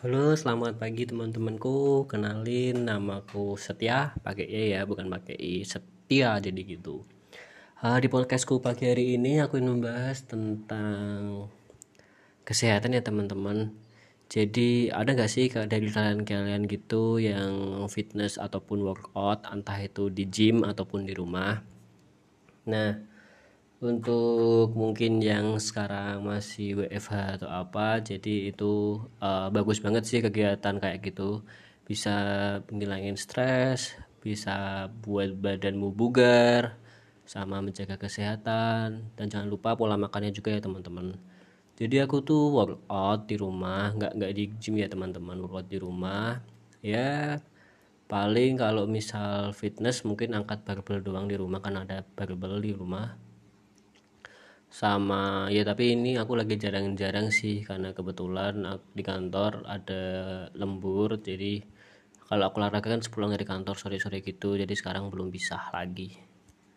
Halo, selamat pagi teman-temanku. Kenalin namaku Setia, pakai E ya, bukan pakai I. Setia jadi gitu. Uh, di podcastku pagi hari ini aku ingin membahas tentang kesehatan ya teman-teman. Jadi ada gak sih dari kalian-kalian gitu yang fitness ataupun workout, entah itu di gym ataupun di rumah. Nah, untuk mungkin yang sekarang masih WFH atau apa jadi itu uh, bagus banget sih kegiatan kayak gitu. Bisa menghilangin stres bisa buat badanmu bugar sama menjaga kesehatan dan jangan lupa pola makannya juga ya teman-teman. Jadi aku tuh workout di rumah nggak nggak di gym ya teman-teman. Workout di rumah ya paling kalau misal fitness mungkin angkat barbel doang di rumah kan ada barbel di rumah sama ya tapi ini aku lagi jarang-jarang sih karena kebetulan di kantor ada lembur jadi kalau aku olahraga kan sepulang dari kantor sore-sore gitu jadi sekarang belum bisa lagi